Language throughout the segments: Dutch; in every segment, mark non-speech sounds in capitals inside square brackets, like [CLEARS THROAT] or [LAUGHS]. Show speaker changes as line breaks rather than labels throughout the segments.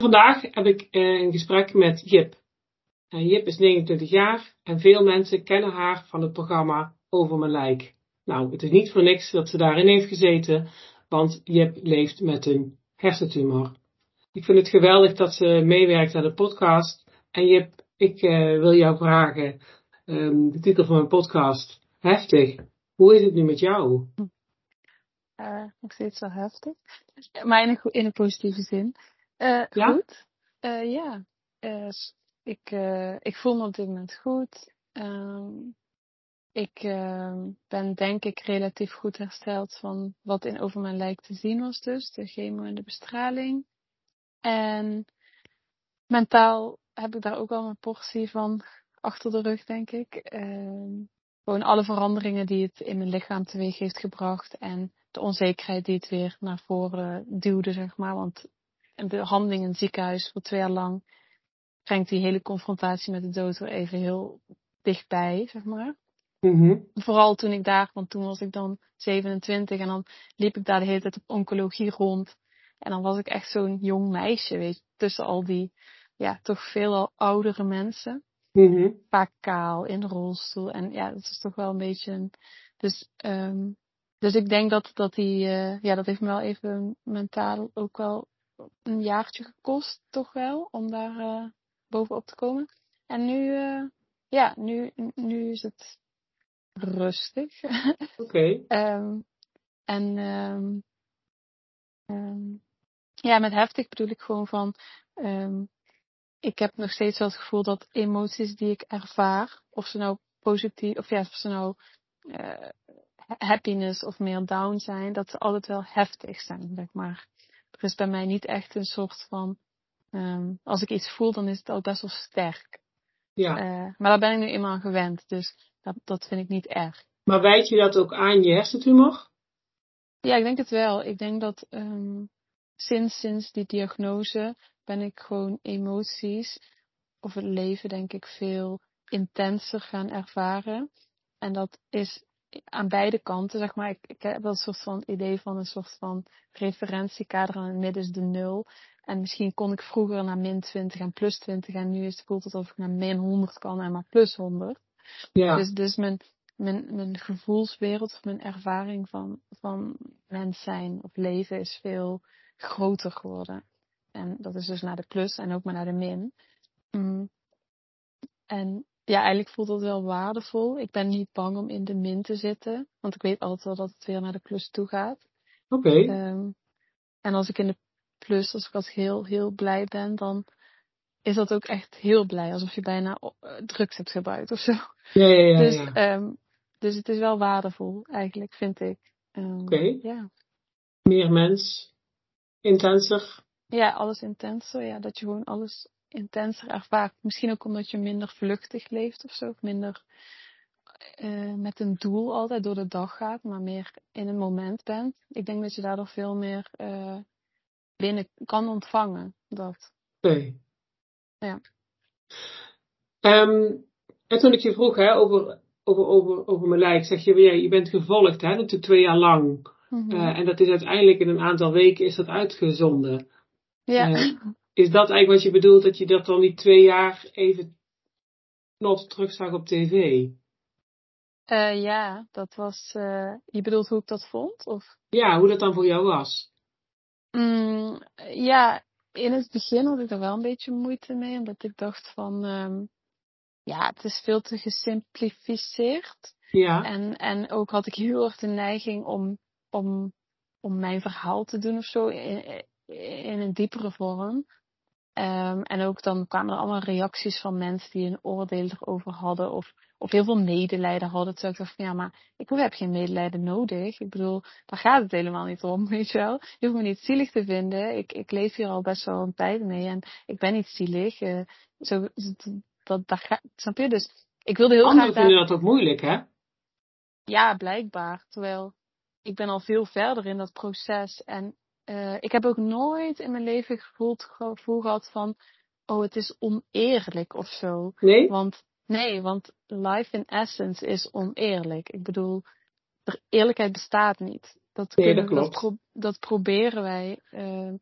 Vandaag heb ik eh, een gesprek met Jip. Jip is 29 jaar en veel mensen kennen haar van het programma Over mijn lijk. Nou, het is niet voor niks dat ze daarin heeft gezeten, want Jip leeft met een hersentumor. Ik vind het geweldig dat ze meewerkt aan de podcast. En Jip, ik uh, wil jou vragen, um, de titel van mijn podcast, Heftig. Hoe is het nu met jou?
Uh, nog steeds wel heftig. Maar in een positieve zin. Uh, ja? Goed. Uh, ja. Uh, ik, ik voel me op dit moment goed. Um, ik ben denk ik relatief goed hersteld van wat in over mijn lijk te zien was dus. De chemo en de bestraling. En mentaal heb ik daar ook al een portie van achter de rug, denk ik. Ehm, gewoon alle veranderingen die het in mijn lichaam teweeg heeft gebracht. En de onzekerheid die het weer naar voren duwde, zeg maar. Want een behandeling in het ziekenhuis voor twee jaar lang brengt die hele confrontatie met de dood weer even heel dichtbij, zeg maar. Mm-hmm. Vooral toen ik daar, want toen was ik dan 27 en dan liep ik daar de hele tijd op oncologie rond. En dan was ik echt zo'n jong meisje, weet je, tussen al die, ja, toch veel oudere mensen. Mm-hmm. Vaak kaal, in de rolstoel. En ja, dat is toch wel een beetje een, dus, um, dus ik denk dat, dat die, uh, ja, dat heeft me wel even mentaal ook wel een jaartje gekost, toch wel, om daar uh, bovenop te komen. En nu, uh, ja, nu, nu is het rustig. [LAUGHS]
Oké. Okay.
um, en um, um, ja, met heftig bedoel ik gewoon van, ik heb nog steeds wel het gevoel dat emoties die ik ervaar, of ze nou positief, of ja, of ze nou uh, happiness of meer down zijn, dat ze altijd wel heftig zijn, zeg maar. Er is bij mij niet echt een soort van, um, als ik iets voel, dan is het al best wel sterk. Ja. Uh, maar daar ben ik nu eenmaal aan gewend, dus dat, dat vind ik niet erg.
Maar wijd je dat ook aan je hersentumor?
Ja, ik denk het wel. Ik denk dat um, sinds, sinds die diagnose ben ik gewoon emoties of het leven denk ik veel intenser gaan ervaren. En dat is aan beide kanten, zeg maar. Ik, ik heb wel een soort van idee van een soort van referentiekader en het midden is de nul. En misschien kon ik vroeger naar min 20 en plus 20 en nu is het voelt het alsof ik naar min 100 kan en maar plus 100. Ja. Dus, dus mijn, mijn, mijn gevoelswereld of mijn ervaring van, van mens zijn of leven is veel groter geworden. En dat is dus naar de plus en ook maar naar de min. Mm. En ja, eigenlijk voelt het wel waardevol. Ik ben niet bang om in de min te zitten, want ik weet altijd wel dat het weer naar de plus toe gaat.
Oké. Okay. Um,
en als ik in de plus, als ik als heel, heel blij ben, dan is dat ook echt heel blij. Alsof je bijna uh, drugs hebt gebruikt of zo.
Ja, ja, ja.
Dus,
ja.
Um, dus het is wel waardevol, eigenlijk, vind ik.
Um, Oké. Okay. Ja. Meer mens, intenser.
Ja, alles intenser. Ja, dat je gewoon alles intenser ervaart. Misschien ook omdat je minder vluchtig leeft of zo. Of minder uh, met een doel altijd door de dag gaat, maar meer in een moment bent. Ik denk dat je daardoor veel meer uh, binnen kan ontvangen. Dat.
Nee.
Ja.
Um, en toen ik je vroeg hè, over, over, over, over mijn lijk, zeg je, ja, je bent gevolgd hè, natuurlijk twee jaar lang. Mm -hmm. uh, en dat is uiteindelijk in een aantal weken is dat uitgezonden.
Ja.
Is dat eigenlijk wat je bedoelt, dat je dat dan die twee jaar even not terugzag op tv?
Uh, ja, dat was. Uh, je bedoelt hoe ik dat vond? Of?
Ja, hoe dat dan voor jou was.
Mm, ja, in het begin had ik er wel een beetje moeite mee, omdat ik dacht van. Um, ja, het is veel te gesimplificeerd.
Ja.
En, en ook had ik heel erg de neiging om, om, om mijn verhaal te doen of zo in, in een diepere vorm. Um, en ook dan kwamen er allemaal reacties van mensen die een oordeel erover hadden. Of, of heel veel medelijden hadden. Terwijl ik dacht van ja, maar ik heb geen medelijden nodig. Ik bedoel, daar gaat het helemaal niet om, [LAUGHS] weet je wel. Je hoeft me niet zielig te vinden. Ik, ik leef hier al best wel een tijd mee en ik ben niet zielig. Uh, zo, dat, dat gaat, snap je? Dus ik wilde heel
Anderen
graag...
vinden dat ook moeilijk, hè?
Ja, blijkbaar. Terwijl ik ben al veel verder in dat proces. En uh, ik heb ook nooit in mijn leven gevoeld, gevoel gehad van, oh, het is oneerlijk of zo.
Nee?
Want, nee, want life in essence is oneerlijk. Ik bedoel, er, eerlijkheid bestaat niet. Dat,
nee, dat, klopt.
dat, pro dat proberen wij uh,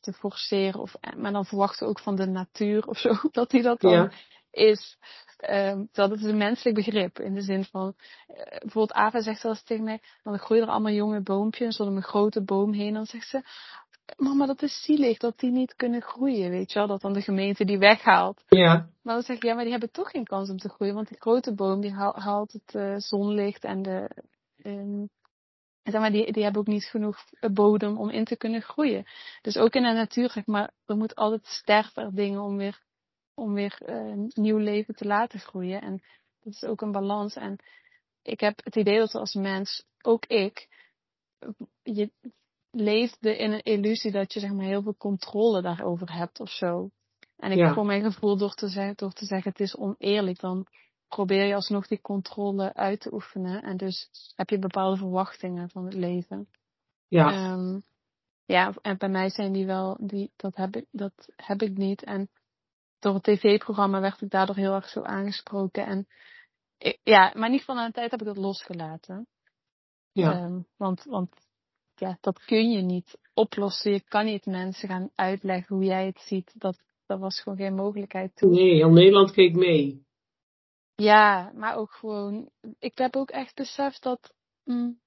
te forceren. Of, maar dan verwachten we ook van de natuur of zo, [LAUGHS] dat die dat dan ja. is. Um, dat is een menselijk begrip. In de zin van, uh, bijvoorbeeld Ava zegt wel eens tegen mij, dan groeien er allemaal jonge boompjes om een grote boom heen. Dan zegt ze, mama dat is zielig dat die niet kunnen groeien, weet je wel. Dat dan de gemeente die weghaalt.
Ja.
Maar dan zeg ik, ja maar die hebben toch geen kans om te groeien. Want die grote boom die haalt het uh, zonlicht en de... Um, zeg maar, die, die hebben ook niet genoeg bodem om in te kunnen groeien. Dus ook in de natuur, zeg maar, er moet altijd sterven dingen om weer om weer uh, nieuw leven te laten groeien. En dat is ook een balans. En ik heb het idee dat als mens, ook ik, je leefde in een illusie dat je zeg maar heel veel controle daarover hebt of zo. En ik ja. voor mijn gevoel door te, zeggen, door te zeggen het is oneerlijk, dan probeer je alsnog die controle uit te oefenen. En dus heb je bepaalde verwachtingen van het leven.
Ja.
Um, ja, en bij mij zijn die wel, die, dat, heb ik, dat heb ik niet. En door het tv-programma werd ik daardoor heel erg zo aangesproken. En ja, maar niet van de tijd heb ik dat losgelaten.
Ja.
Um, want, want ja, dat kun je niet oplossen. Je kan niet mensen gaan uitleggen hoe jij het ziet. Dat, dat was gewoon geen mogelijkheid toen.
Nee, heel Nederland keek mee.
Ja, maar ook gewoon. Ik heb ook echt beseft dat. Mm,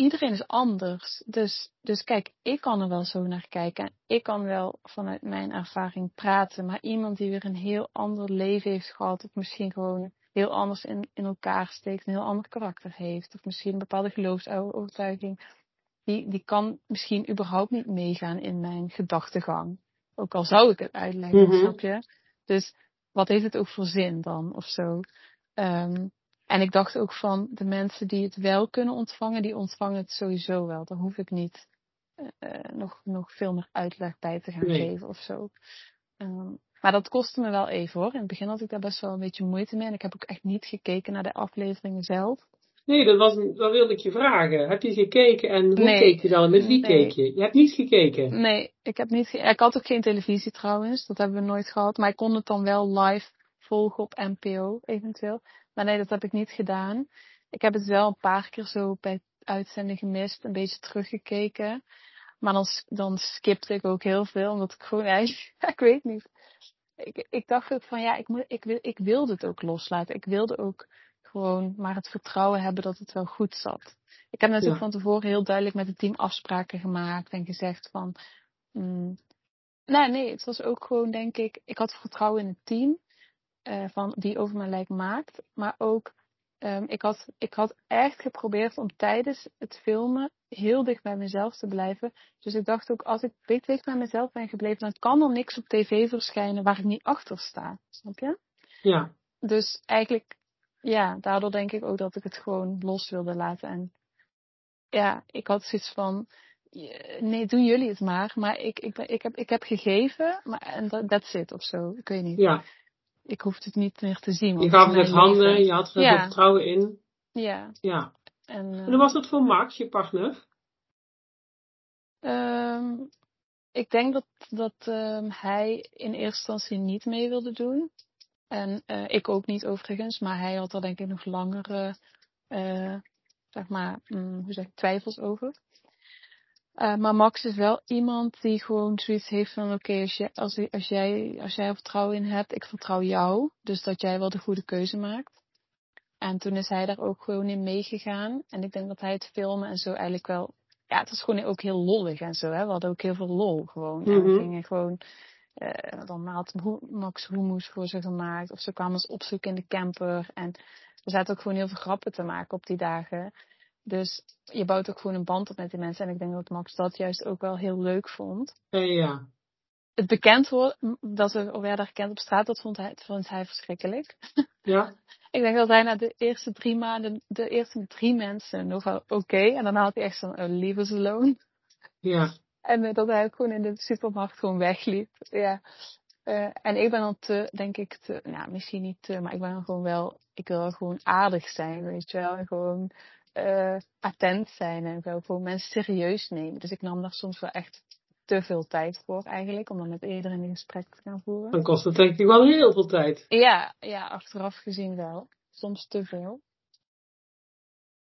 iedereen is anders. Dus, dus kijk, ik kan er wel zo naar kijken. Ik kan wel vanuit mijn ervaring praten. Maar iemand die weer een heel ander leven heeft gehad. Of misschien gewoon heel anders in, in elkaar steekt. Een heel ander karakter heeft. Of misschien een bepaalde geloofsovertuiging. Die, die kan misschien überhaupt niet meegaan in mijn gedachtegang. Ook al zou ik het uitleggen, mm -hmm. snap je? Dus wat heeft het ook voor zin dan? Of zo. Um, en ik dacht ook van de mensen die het wel kunnen ontvangen, die ontvangen het sowieso wel. Daar hoef ik niet uh, nog, nog veel meer uitleg bij te gaan
nee.
geven of zo. Um, maar dat kostte me wel even hoor. In het begin had ik daar best wel een beetje moeite mee. En ik heb ook echt niet gekeken naar de afleveringen zelf.
Nee, dat, was, dat wilde ik je vragen. Heb je gekeken en hoe nee. keek je dan? Met wie nee. keek je? Je hebt niet gekeken?
Nee, ik heb niet Ik had ook geen televisie trouwens. Dat hebben we nooit gehad. Maar ik kon het dan wel live volgen op NPO eventueel. Maar nee, dat heb ik niet gedaan. Ik heb het wel een paar keer zo bij uitzending gemist, een beetje teruggekeken. Maar dan, dan skipte ik ook heel veel, omdat ik gewoon eigenlijk, [LAUGHS] ik weet niet. Ik, ik dacht ook van ja, ik, moet, ik, wil, ik wilde het ook loslaten. Ik wilde ook gewoon maar het vertrouwen hebben dat het wel goed zat. Ik heb natuurlijk ja. van tevoren heel duidelijk met het team afspraken gemaakt en gezegd van. Mm, nee, nee, het was ook gewoon denk ik, ik had vertrouwen in het team uh, van, die over mijn lijk maakt. Maar ook, um, ik, had, ik had echt geprobeerd om tijdens het filmen heel dicht bij mezelf te blijven. Dus ik dacht ook, als ik dicht bij mezelf ben gebleven, dan kan er niks op tv verschijnen waar ik niet achter sta. Snap je?
Ja.
Dus eigenlijk, ja, daardoor denk ik ook dat ik het gewoon los wilde laten. En ja, ik had zoiets van, nee, doen jullie het maar. Maar ik, ik, ik, heb, ik heb gegeven, maar en dat that's it of zo. Ik weet niet.
Ja
ik hoefde het niet meer te zien.
Je gaf het met handen, je had er ja. vertrouwen in.
Ja.
Ja.
En, uh,
en hoe was dat voor Max, je partner?
Um, ik denk dat, dat um, hij in eerste instantie niet mee wilde doen. En uh, ik ook niet overigens, maar hij had er denk ik nog langere, uh, zeg maar, um, hoe zeg ik, twijfels over. Uh, maar Max is wel iemand die gewoon zoiets heeft van oké, okay, als, je, als, als, jij, als jij er vertrouwen in hebt, ik vertrouw jou. Dus dat jij wel de goede keuze maakt. En toen is hij daar ook gewoon in meegegaan. En ik denk dat hij het filmen en zo eigenlijk wel. Ja, het was gewoon ook heel lollig en zo. Hè? We hadden ook heel veel lol gewoon. En we gingen gewoon. Uh, dan had Max hummus voor ze gemaakt. Of ze kwamen ons opzoeken in de camper. En we zaten ook gewoon heel veel grappen te maken op die dagen. Dus je bouwt ook gewoon een band op met die mensen. En ik denk dat Max dat juist ook wel heel leuk vond.
Ja.
het bekend wordt, dat we werden herkend op straat, dat vond hij, vond hij verschrikkelijk.
Ja. [LAUGHS]
ik denk dat hij na de eerste drie maanden, de eerste drie mensen nog wel oké. en dan had hij echt zo'n oh, liefdesloon.
Ja.
En uh, dat hij ook gewoon in de supermarkt gewoon wegliep. Ja. Uh, en ik ben dan te, denk ik, te, nou misschien niet te, maar ik ben dan gewoon wel, ik wil gewoon aardig zijn, weet je wel. En gewoon uh, attent zijn en wel gewoon mensen serieus nemen. Dus ik nam daar soms wel echt te veel tijd voor eigenlijk, om dan met iedereen in gesprek te gaan voeren.
Dan kost het denk ik wel heel veel tijd.
Ja, ja, achteraf gezien wel. Soms te veel.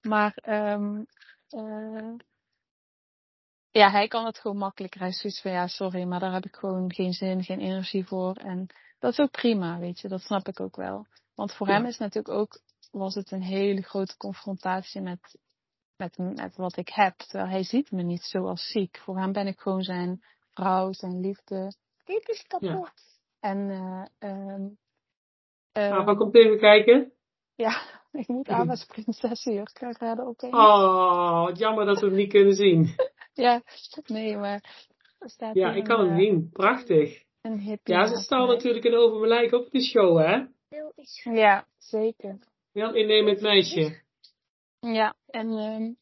Maar um, uh, ja, hij kan het gewoon makkelijker. Hij is zoiets van ja, sorry, maar daar heb ik gewoon geen zin, geen energie voor. En dat is ook prima, weet je, dat snap ik ook wel. Want voor ja. hem is natuurlijk ook, was het een hele grote confrontatie met met, met wat ik heb. Terwijl hij ziet me niet zo als ziek. Voor hem ben ik gewoon zijn vrouw, zijn liefde.
Dit is kapot. Ja.
En uh, um,
uh, komt even kijken.
Ja, [LAUGHS] ik moet [LAUGHS] Ava's prinsessenjurk redden opeens.
Oh, wat jammer dat we hem niet kunnen zien. [LAUGHS]
ja, nee, maar...
Staat ja, ik kan hem zien. Prachtig.
Een hippie.
Ja, ze staan natuurlijk een over mijn lijk op de show, hè?
Ja, zeker.
Wel innemend meisje.
Ja, en um,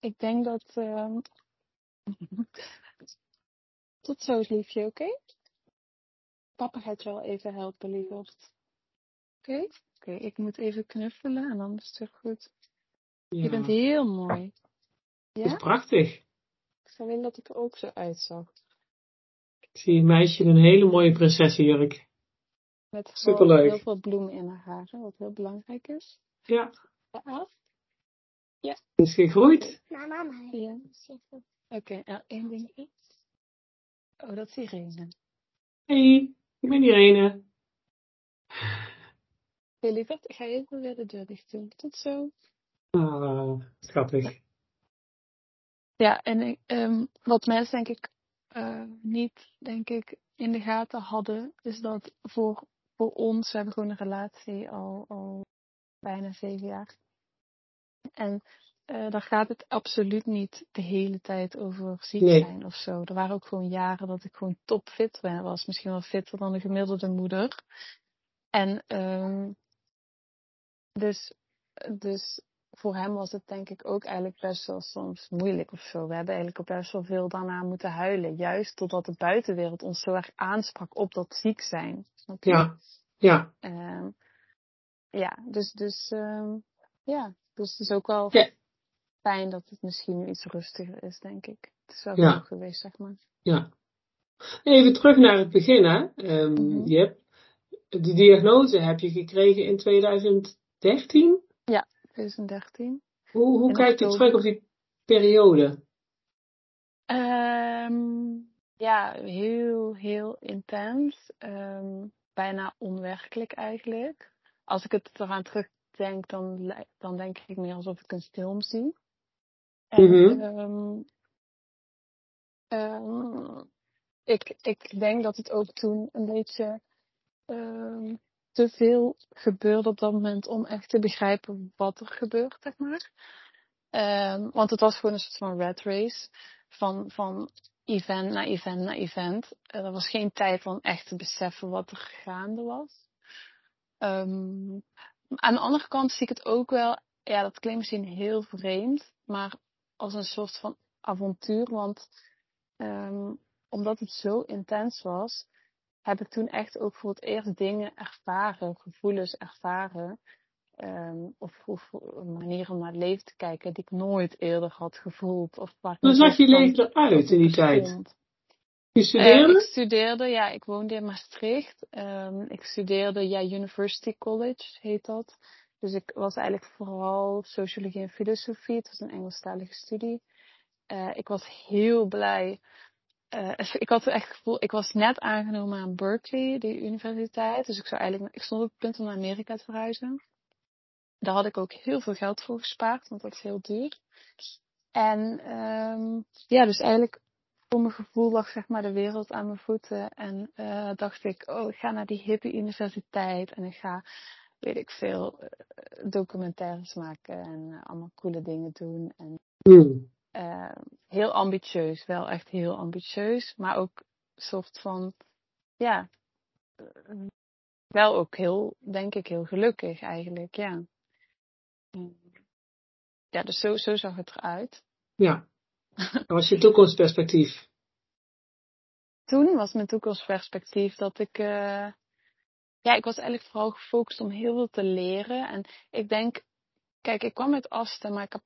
ik denk dat. Um, [LAUGHS] tot zo, liefje, oké? Okay? Papa gaat je wel even helpen, lieverd. Oké? Okay? Oké, okay, ik moet even knuffelen en dan is het goed. Ja. Je bent heel mooi.
Ja? Dat is prachtig.
Ik zou willen dat ik er ook zo uitzag.
Ik zie een meisje in een hele mooie prinsessenjurk.
Met Superleuk. heel veel bloemen in haar haren, wat heel belangrijk is.
Ja.
Ja. Ja.
Is gegroeid?
Nou, mama.
Ja. Oké, okay, nou, één ding. Oh, dat is Irene.
Hey, ik ben Irene.
Hey, lieverd, ik ga even weer de deur dicht doen. Tot zo.
Ah, schattig.
Ja, en um, wat mensen denk ik uh, niet, denk ik, in de gaten hadden, is dat voor, voor ons, we hebben gewoon een relatie al, al bijna zeven jaar. En uh, daar gaat het absoluut niet de hele tijd over ziek nee. zijn of zo. Er waren ook gewoon jaren dat ik gewoon topfit was. Misschien wel fitter dan de gemiddelde moeder. En um, dus, dus voor hem was het denk ik ook eigenlijk best wel soms moeilijk of zo. We hebben eigenlijk ook best wel veel daarna moeten huilen. Juist totdat de buitenwereld ons zo erg aansprak op dat ziek zijn. Snap je?
Ja, ja.
Um, ja, dus, dus um, ja, dus het is ook wel
ja.
fijn dat het misschien nu iets rustiger is, denk ik. Het is wel ja. genoeg geweest, zeg maar.
Ja. Even terug naar het begin, hè. Um, mm -hmm. je hebt, de diagnose heb je gekregen in 2013?
Ja, 2013.
Hoe, hoe kijk je terug op die periode?
Um, ja, heel, heel intens. Um, bijna onwerkelijk eigenlijk. Als ik het eraan terug denk, dan, dan denk ik meer alsof ik een film zie. En, um, um, ik, ik denk dat het ook toen een beetje te veel gebeurde op dat moment om echt te begrijpen wat er gebeurt, zeg maar. Um, want het was gewoon een soort van red race. Van, van event naar event naar event. Uh, er was geen tijd om echt te beseffen wat er gaande was. Um, aan de andere kant zie ik het ook wel, ja, dat klinkt misschien heel vreemd, maar als een soort van avontuur. Want um, omdat het zo intens was, heb ik toen echt ook voor het eerst dingen ervaren, gevoelens ervaren. Um, of, of manieren om naar het leven te kijken die ik nooit eerder had gevoeld. Of
Hoe zag je leven eruit in die tijd? Je studeerde?
Uh, ik studeerde, ja, ik woonde in Maastricht. Um, ik studeerde, ja, University College heet dat. Dus ik was eigenlijk vooral sociologie en filosofie. Het was een Engelstalige studie. Uh, ik was heel blij. Uh, ik had echt het gevoel, ik was net aangenomen aan Berkeley, die universiteit. Dus ik zou eigenlijk, ik stond op het punt om naar Amerika te verhuizen. Daar had ik ook heel veel geld voor gespaard, want dat is heel duur. En um, ja, dus eigenlijk voor mijn gevoel lag zeg maar de wereld aan mijn voeten. En uh, dacht ik, oh, ik ga naar die hippie universiteit en ik ga, weet ik veel, uh, documentaires maken en allemaal coole dingen doen. En
mm.
Heel ambitieus, wel echt heel ambitieus, maar ook soort van ja, wel ook heel, denk ik, heel gelukkig eigenlijk, ja. Ja, dus zo, zo zag het eruit.
Ja. Dat was je toekomstperspectief?
Toen was mijn toekomstperspectief dat ik, uh, ja, ik was eigenlijk vooral gefocust om heel veel te leren. En ik denk, kijk, ik kwam uit Asten, maar ik heb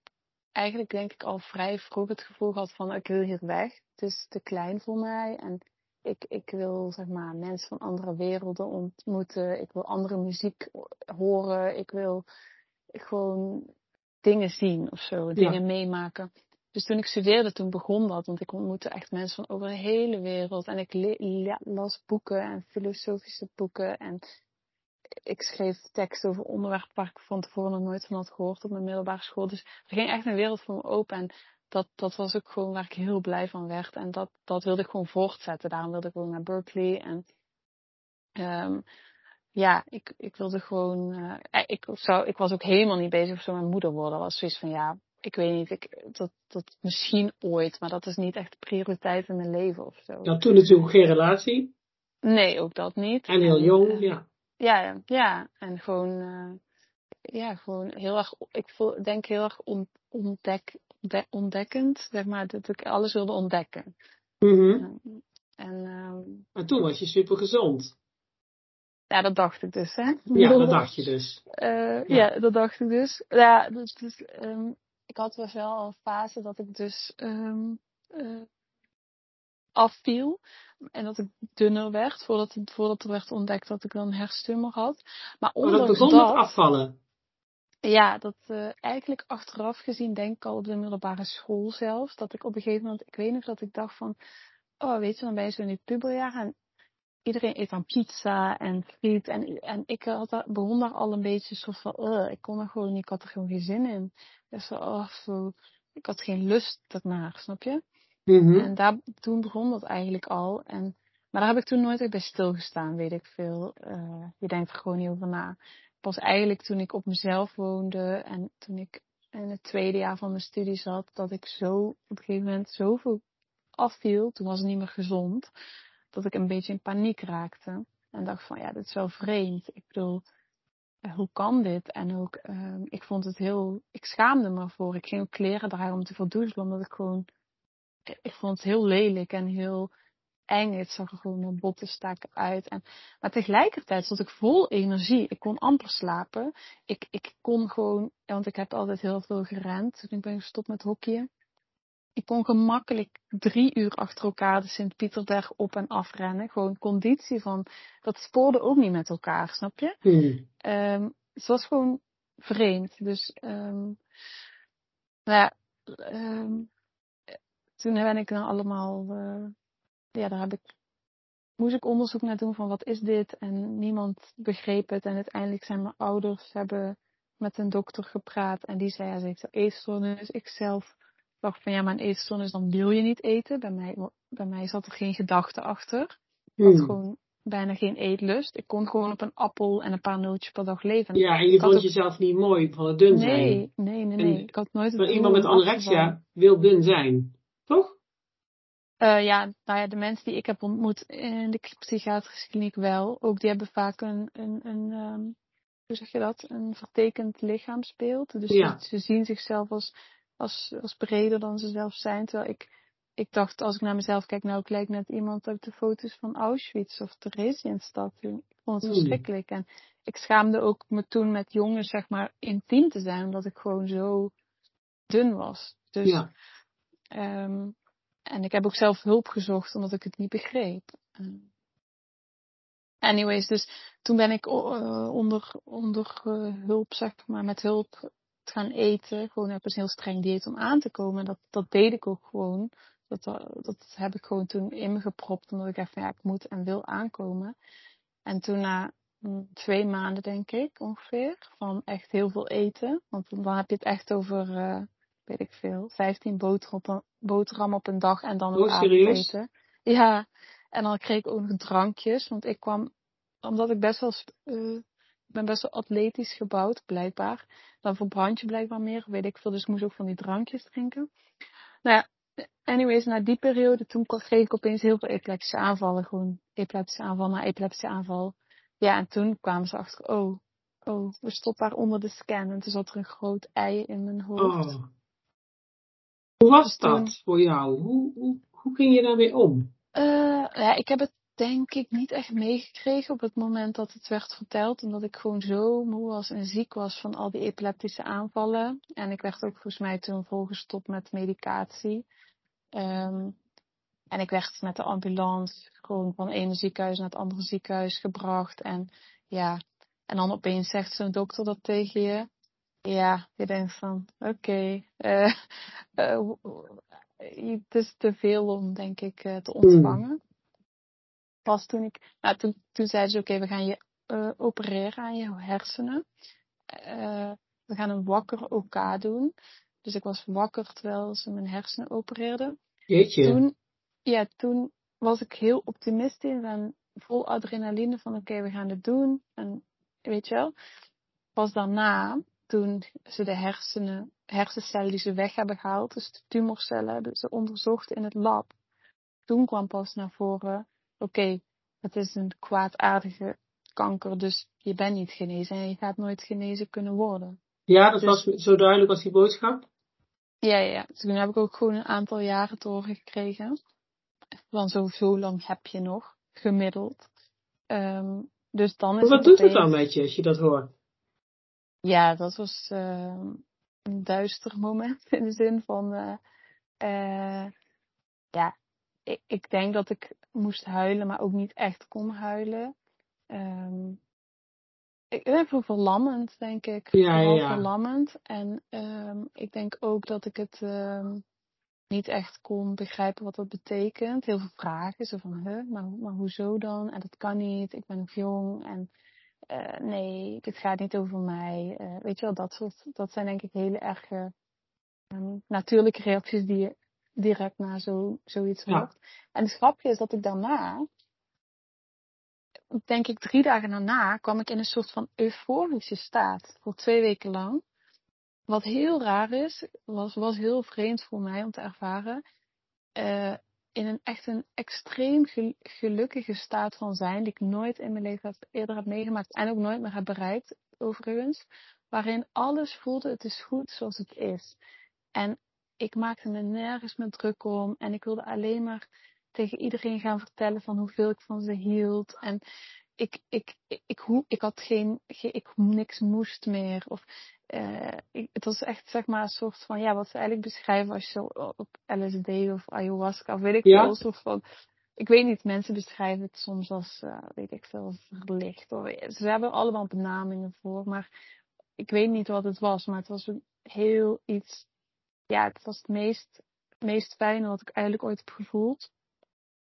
eigenlijk denk ik al vrij vroeg het gevoel gehad van ik wil hier weg. Het is te klein voor mij en ik, ik wil zeg maar mensen van andere werelden ontmoeten. Ik wil andere muziek horen. Ik wil gewoon dingen zien of zo, dingen meemaken. Dus toen ik studeerde, toen begon dat, want ik ontmoette echt mensen van over de hele wereld. En ik las boeken en filosofische boeken en ik schreef teksten over onderwerpen waar ik van tevoren nog nooit van had gehoord op mijn middelbare school. Dus er ging echt een wereld voor me open en dat, dat was ook gewoon waar ik heel blij van werd. En dat, dat wilde ik gewoon voortzetten. Daarom wilde ik gewoon naar Berkeley en um, ja, ik, ik wilde gewoon. Uh, ik, zou, ik was ook helemaal niet bezig of zo mijn moeder worden. was zoiets van ja, ik weet niet, ik, dat, dat misschien ooit, maar dat is niet echt de prioriteit in mijn leven of zo.
Ja, toen natuurlijk geen relatie.
Nee, ook dat niet.
En heel jong, uh, ja.
Ja, ja, en gewoon, uh, ja, gewoon heel erg, ik voel, denk heel erg on, ontdek, de, ontdekkend, zeg maar, dat ik alles wilde ontdekken.
Mm -hmm. en, um, maar toen was je super gezond.
Ja, dat dacht ik dus, hè?
Ja, dat dacht je dus.
Uh, ja. ja. dat dacht ik dus. Ja, dus, dus um, ik had dus wel een fase dat ik dus um, uh, afviel. En dat ik dunner werd, voordat, het, voordat er werd ontdekt dat ik dan een hersentumor had. Maar ondanks
oh, dat begon dat, met afvallen?
Ja, dat uh, eigenlijk achteraf gezien denk ik al op de middelbare school zelfs. Dat ik op een gegeven moment, ik weet nog dat ik dacht van, oh weet je, dan ben je zo in het puberjaar en iedereen eet dan pizza en friet. En, en ik had, begon daar al een beetje soort van, uh, ik kon er gewoon niet, ik had er gewoon geen zin in. Dus oh, ik had geen lust ernaar, snap je?
Mm-hmm.
En daar, toen begon dat eigenlijk al. En, maar daar heb ik toen nooit echt bij stilgestaan, weet ik veel. Uh, je denkt er gewoon niet over na. Pas eigenlijk toen ik op mezelf woonde en toen ik in het tweede jaar van mijn studie zat, dat ik zo op een gegeven moment zoveel afviel. Toen was het niet meer gezond dat ik een beetje in paniek raakte. En dacht van ja, dit is wel vreemd. Ik bedoel, eh, hoe kan dit? En ook, uh, ik vond het heel, ik schaamde me voor. Ik ging ook kleren dragen om te verdoezelen, omdat ik gewoon, ik vond het heel lelijk en heel eng. Het zag er gewoon mijn botten staken uit. En, maar tegelijkertijd zat ik vol energie. Ik kon amper slapen. Ik, ik kon gewoon, want ik heb altijd heel veel gerend toen ik ben gestopt met hockeyen ik kon gemakkelijk drie uur achter elkaar de Sint-Pieterberg op en afrennen. Gewoon conditie van, dat spoorde ook niet met elkaar, snap je?
Hmm.
Um, het was gewoon vreemd. Dus, um, nou ja, um, toen ben ik dan allemaal, uh, ja, daar heb ik, moest ik onderzoek naar doen van wat is dit? En niemand begreep het. En uiteindelijk zijn mijn ouders hebben met een dokter gepraat en die zei, ja, ze heeft eetstoornis. Ik zelf dacht van ja, mijn eetstoornis, dan wil je niet eten. Bij mij, bij mij zat er geen gedachte achter. Ik had hmm. gewoon bijna geen eetlust. Ik kon gewoon op een appel en een paar nootjes per dag leven.
Ja, en je vond jezelf niet mooi van het dun zijn.
Nee, nee, nee, nee. ik had nooit
Maar iemand met anorexia wil dun zijn, toch?
Uh, ja, nou ja, de mensen die ik heb ontmoet in de psychiatrische kliniek wel. Ook die hebben vaak een, een, een um, hoe zeg je dat? Een vertekend lichaamsbeeld. Dus ja. ze, ze zien zichzelf als als, als breder dan ze zelf zijn. Terwijl ik, ik dacht, als ik naar mezelf kijk, nou, ik lijk net iemand uit de foto's van Auschwitz of Theresienstadt. Ik vond het verschrikkelijk. En ik schaamde ook me toen met jongens, zeg maar, intiem te zijn, omdat ik gewoon zo dun was. Dus,
ja.
Um, en ik heb ook zelf hulp gezocht, omdat ik het niet begreep. Um, anyways, dus toen ben ik uh, onder, onder uh, hulp, zeg maar, met hulp gaan eten. Gewoon heb een heel streng dieet om aan te komen. Dat, dat deed ik ook gewoon. Dat, dat heb ik gewoon toen in me gepropt. Omdat ik dacht van ja, ik moet en wil aankomen. En toen na mm, twee maanden denk ik ongeveer. Van echt heel veel eten. Want dan heb je het echt over, weet ik veel, 15 boterham op een, boterham op een dag. En dan
ook avondeten.
Ja. En dan kreeg ik ook nog drankjes. Want ik kwam, omdat ik best wel uh, ik ben best wel atletisch gebouwd, blijkbaar. Dan verbrand je blijkbaar meer, weet ik veel. Dus ik moest ook van die drankjes drinken. Nou ja, anyways, na die periode, toen kreeg ik opeens heel veel epileptische aanvallen. Gewoon epileptische aanval na epileptische aanval. Ja, en toen kwamen ze achter, oh, oh, we stoppen daar onder de scan. En toen zat er een groot ei in mijn hoofd. Oh.
Hoe was dat voor jou? Hoe, hoe, hoe ging je daarmee om?
Uh, ja, ik heb het denk ik niet echt meegekregen op het moment dat het werd verteld. Omdat ik gewoon zo moe was en ziek was van al die epileptische aanvallen. En ik werd ook volgens mij toen volgestopt met medicatie. Um, en ik werd met de ambulance gewoon van het ene ziekenhuis naar het andere ziekenhuis gebracht. En ja, en dan opeens zegt zo'n dokter dat tegen je. Ja, je denkt van, oké, okay, uh, uh, het is te veel om, denk ik, uh, te ontvangen. Mm. Pas toen ik, nou, toen, toen zeiden ze, oké, okay, we gaan je opereren aan je hersenen. we gaan een wakker OK doen. Dus ik was wakker terwijl ze mijn hersenen opereerden.
Jeetje.
Toen, ja, toen was ik heel optimistisch en vol adrenaline van oké, we gaan het doen. En weet je wel. Pas daarna, toen ze de hersenen, hersencellen die ze weg hebben gehaald, dus de tumorcellen hebben ze onderzocht in het lab. Toen kwam pas naar voren, oké, het is een kwaadaardige kanker, dus je bent niet genezen en je gaat nooit genezen kunnen worden.
Ja, dat dus, was zo duidelijk als die boodschap?
Ja, ja, dus toen heb ik ook gewoon een aantal jaren te horen gekregen. Want zo, zo lang heb je nog, gemiddeld. Um, dus dan is
wat doet het dan met je als je dat hoort?
Ja, dat was uh, een duister [LAUGHS] moment in de zin van, uh, uh, ja, ik, ik, denk dat ik moest huilen, maar ook niet echt kon huilen. Um, ik ben verlammend, denk ik.
Ja, Vooral
ja. verlammend. En um, ik denk ook dat ik het niet echt kon begrijpen wat dat betekent. Heel veel vragen, zo van, huh, maar, maar hoezo dan? En dat kan niet, ik ben nog jong en uh, nee, dit gaat niet over mij. Uh, weet je wel, dat soort, dat zijn denk ik hele erge um, natuurlijke reacties die je direct na zo, zoiets hoort. Ja. En het grapje is dat ik daarna, denk ik drie dagen daarna, kwam ik in een soort van euforische staat voor twee weken lang. Wat heel raar is, was, was heel vreemd voor mij om te ervaren. Uh, in een echt een extreem gelukkige staat van zijn, die ik nooit in mijn leven eerder heb meegemaakt en ook nooit meer heb bereikt, overigens. Waarin alles voelde, het is goed zoals het is. En ik maakte me nergens meer druk om en ik wilde alleen maar tegen iedereen gaan vertellen van hoeveel ik van ze hield. En ik, ik, ik, ik, ik had geen, ik niks moest meer. Of uh, ik, het was echt zeg maar een soort van, ja, wat ze eigenlijk beschrijven als je op LSD of ayahuasca of weet ik veel, soort van, ik weet niet, mensen beschrijven het soms als, uh, weet ik veel, verlicht. Of, ze hebben allemaal benamingen voor, maar ik weet niet wat het was, maar het was een heel iets, ja, het was het meest, meest fijne wat ik eigenlijk ooit heb gevoeld.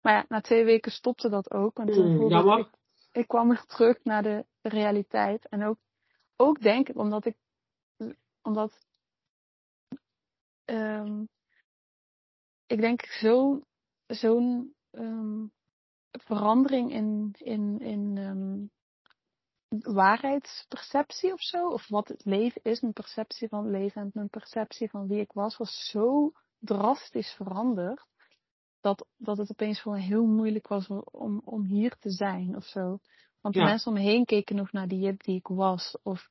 Maar ja, na twee weken stopte dat ook. En toen mm, voelde ik, ik kwam weer [LAUGHS] terug naar de realiteit. En ook, ook denk ik, omdat ik omdat um, ik denk zo'n zo'n um, verandering in, in, in um, waarheidsperceptie of zo, of wat het leven is, mijn perceptie van het leven en mijn perceptie van wie ik was, was zo drastisch veranderd. Dat, dat het opeens gewoon heel moeilijk was om, om hier te zijn of zo. Want de mensen om me heen keken nog naar die Jip die ik was. Of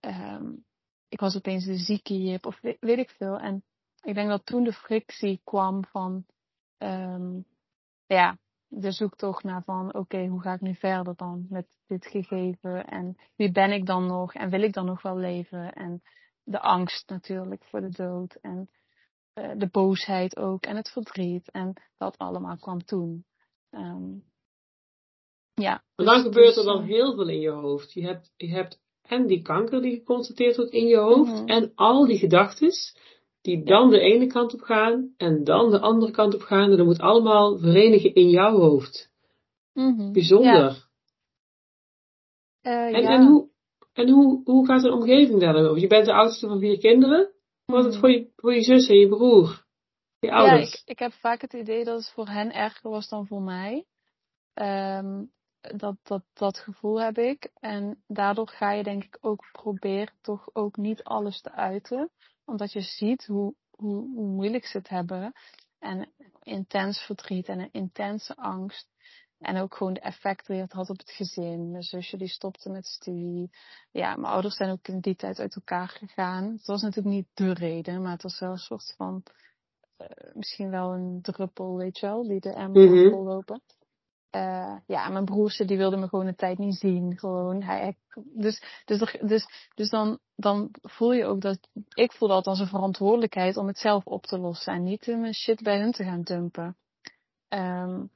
um, ik was opeens de zieke jip of weet, weet, ik veel. En ik denk dat toen de frictie kwam van, um, ja, de zoektocht naar van, oké, okay, hoe ga ik nu verder dan met dit gegeven? En wie ben ik dan nog? En wil ik dan nog wel leven? En de angst natuurlijk voor de dood. En uh, de boosheid ook. En het verdriet. En dat allemaal kwam toen. Um, ja.
Maar dan dus, gebeurt er dan dus, heel veel in je hoofd. Je hebt, je hebt en die kanker die geconstateerd wordt in je hoofd mhm. en al die gedachten die dan de ene kant op gaan en dan de andere kant op gaan en dat moet allemaal verenigen in jouw hoofd.
Mm
Bijzonder.
Ja. Uh,
en, en, hoe, en hoe, hoe gaat een omgeving daar dan over? Je bent de oudste van vier kinderen. Hoe was het mhm. voor je, voor je zus en je broer? Je ouders?
Ja, ik, ik heb vaak het idee dat het voor hen erger was dan voor mij. Um, dat, dat, dat gevoel heb ik. En daardoor ga je denk ik ook proberen toch ook niet alles te uiten. Omdat je ziet hoe, hoe, hoe moeilijk ze het hebben. en intens verdriet en een intense angst. En ook gewoon de effecten die het had op het gezin. Mijn zusje die stopte met studie. Ja, mijn ouders zijn ook in die tijd uit elkaar gegaan. Het was natuurlijk niet de reden, maar het was wel een soort van, uh, misschien wel een druppel, weet je wel, die de emmer mm -hmm. vollopen. Uh, ja, mijn broertje die wilde me gewoon een tijd niet zien. Gewoon, hij, dus, dus, dus, dus dan, dan voel je ook dat, ik voel dat als een verantwoordelijkheid om het zelf op te lossen en niet mijn shit bij hun te gaan dumpen. Um,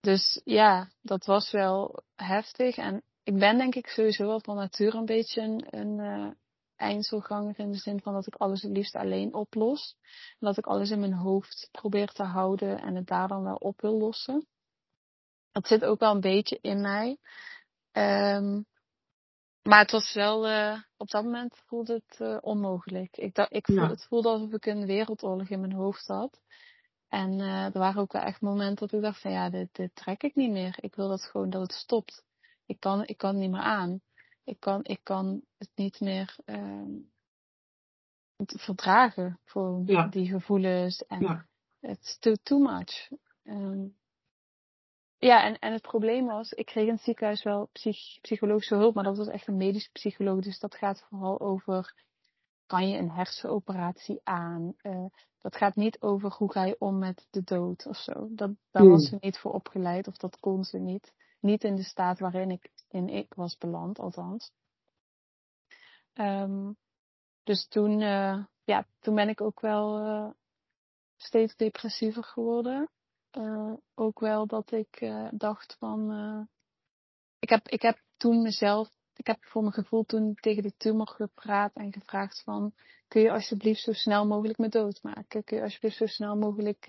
dus ja, dat was wel heftig. En ik ben denk ik sowieso wel van nature een beetje een, een uh, eindselganger in de zin van dat ik alles het liefst alleen oplos. Dat ik alles in mijn hoofd probeer te houden en het daar dan wel op wil lossen. Dat zit ook wel een beetje in mij. Um, maar het was wel, uh, op dat moment voelde het uh, onmogelijk. Ik dacht, ik voelde, ja. Het voelde alsof ik een wereldoorlog in mijn hoofd had. En uh, er waren ook wel echt momenten dat ik dacht van ja, dit, dit trek ik niet meer. Ik wil dat gewoon dat het stopt. Ik kan, ik kan het niet meer aan. Ik kan, ik kan het niet meer uh, verdragen. Ja. die gevoelens. En ja. it's too, too much. Um, ja, en, en het probleem was, ik kreeg in het ziekenhuis wel psych, psychologische hulp, maar dat was echt een medische psycholoog. Dus dat gaat vooral over, kan je een hersenoperatie aan? Uh, dat gaat niet over hoe ga je om met de dood of zo. Dat, daar hmm. was ze niet voor opgeleid of dat kon ze niet. Niet in de staat waarin ik, in ik was beland, althans. Um, dus toen, uh, ja, toen ben ik ook wel uh, steeds depressiever geworden. Uh, ook wel dat ik dacht van. ik, heb, ik heb toen mezelf ik heb voor mijn gevoel toen tegen de tumor gepraat en gevraagd van, kun je alsjeblieft zo snel mogelijk me doodmaken? Kun je alsjeblieft zo snel mogelijk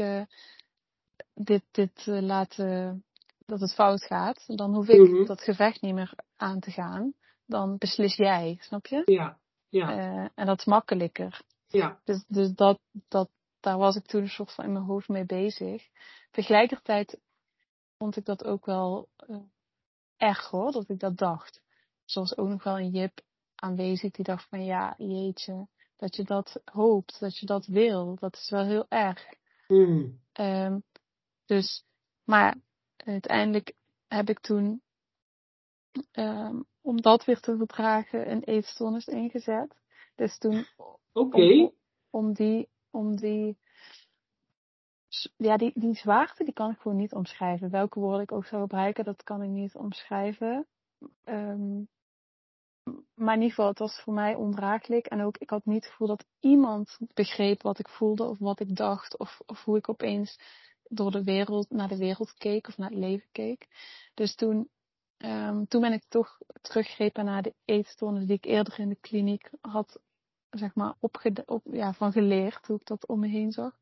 dit, dit laten, dat het fout gaat? Dan hoef ik mm -hmm. dat gevecht niet meer aan te gaan. Dan beslis jij, snap je?
Ja, ja.
En dat is makkelijker.
Ja.
Dus, dus dat, dat, daar was ik toen een soort van in mijn hoofd mee bezig. Tegelijkertijd vond ik dat ook wel erg hoor, dat ik dat dacht zoals ook nog wel een Jip aanwezig die dacht van ja, jeetje, dat je dat hoopt, dat je dat wil, dat is wel heel erg.
Mm.
Um, dus, maar uiteindelijk heb ik toen, um, om dat weer te verdragen, een eetstoornis ingezet. Dus toen,
okay.
om, om die, om die, ja, die, die zwaarte, die kan ik gewoon niet omschrijven. Welke woorden ik ook zou gebruiken, dat kan ik niet omschrijven. Um, maar in ieder geval, het was voor mij ondraaglijk. En ook, ik had niet het gevoel dat iemand begreep wat ik voelde of wat ik dacht. Of, of hoe ik opeens door de wereld, naar de wereld keek of naar het leven keek. Dus toen, um, toen ben ik toch teruggrepen naar de eetstoornis die ik eerder in de kliniek had, zeg maar, opge op, ja, van geleerd. Hoe ik dat om me heen zag.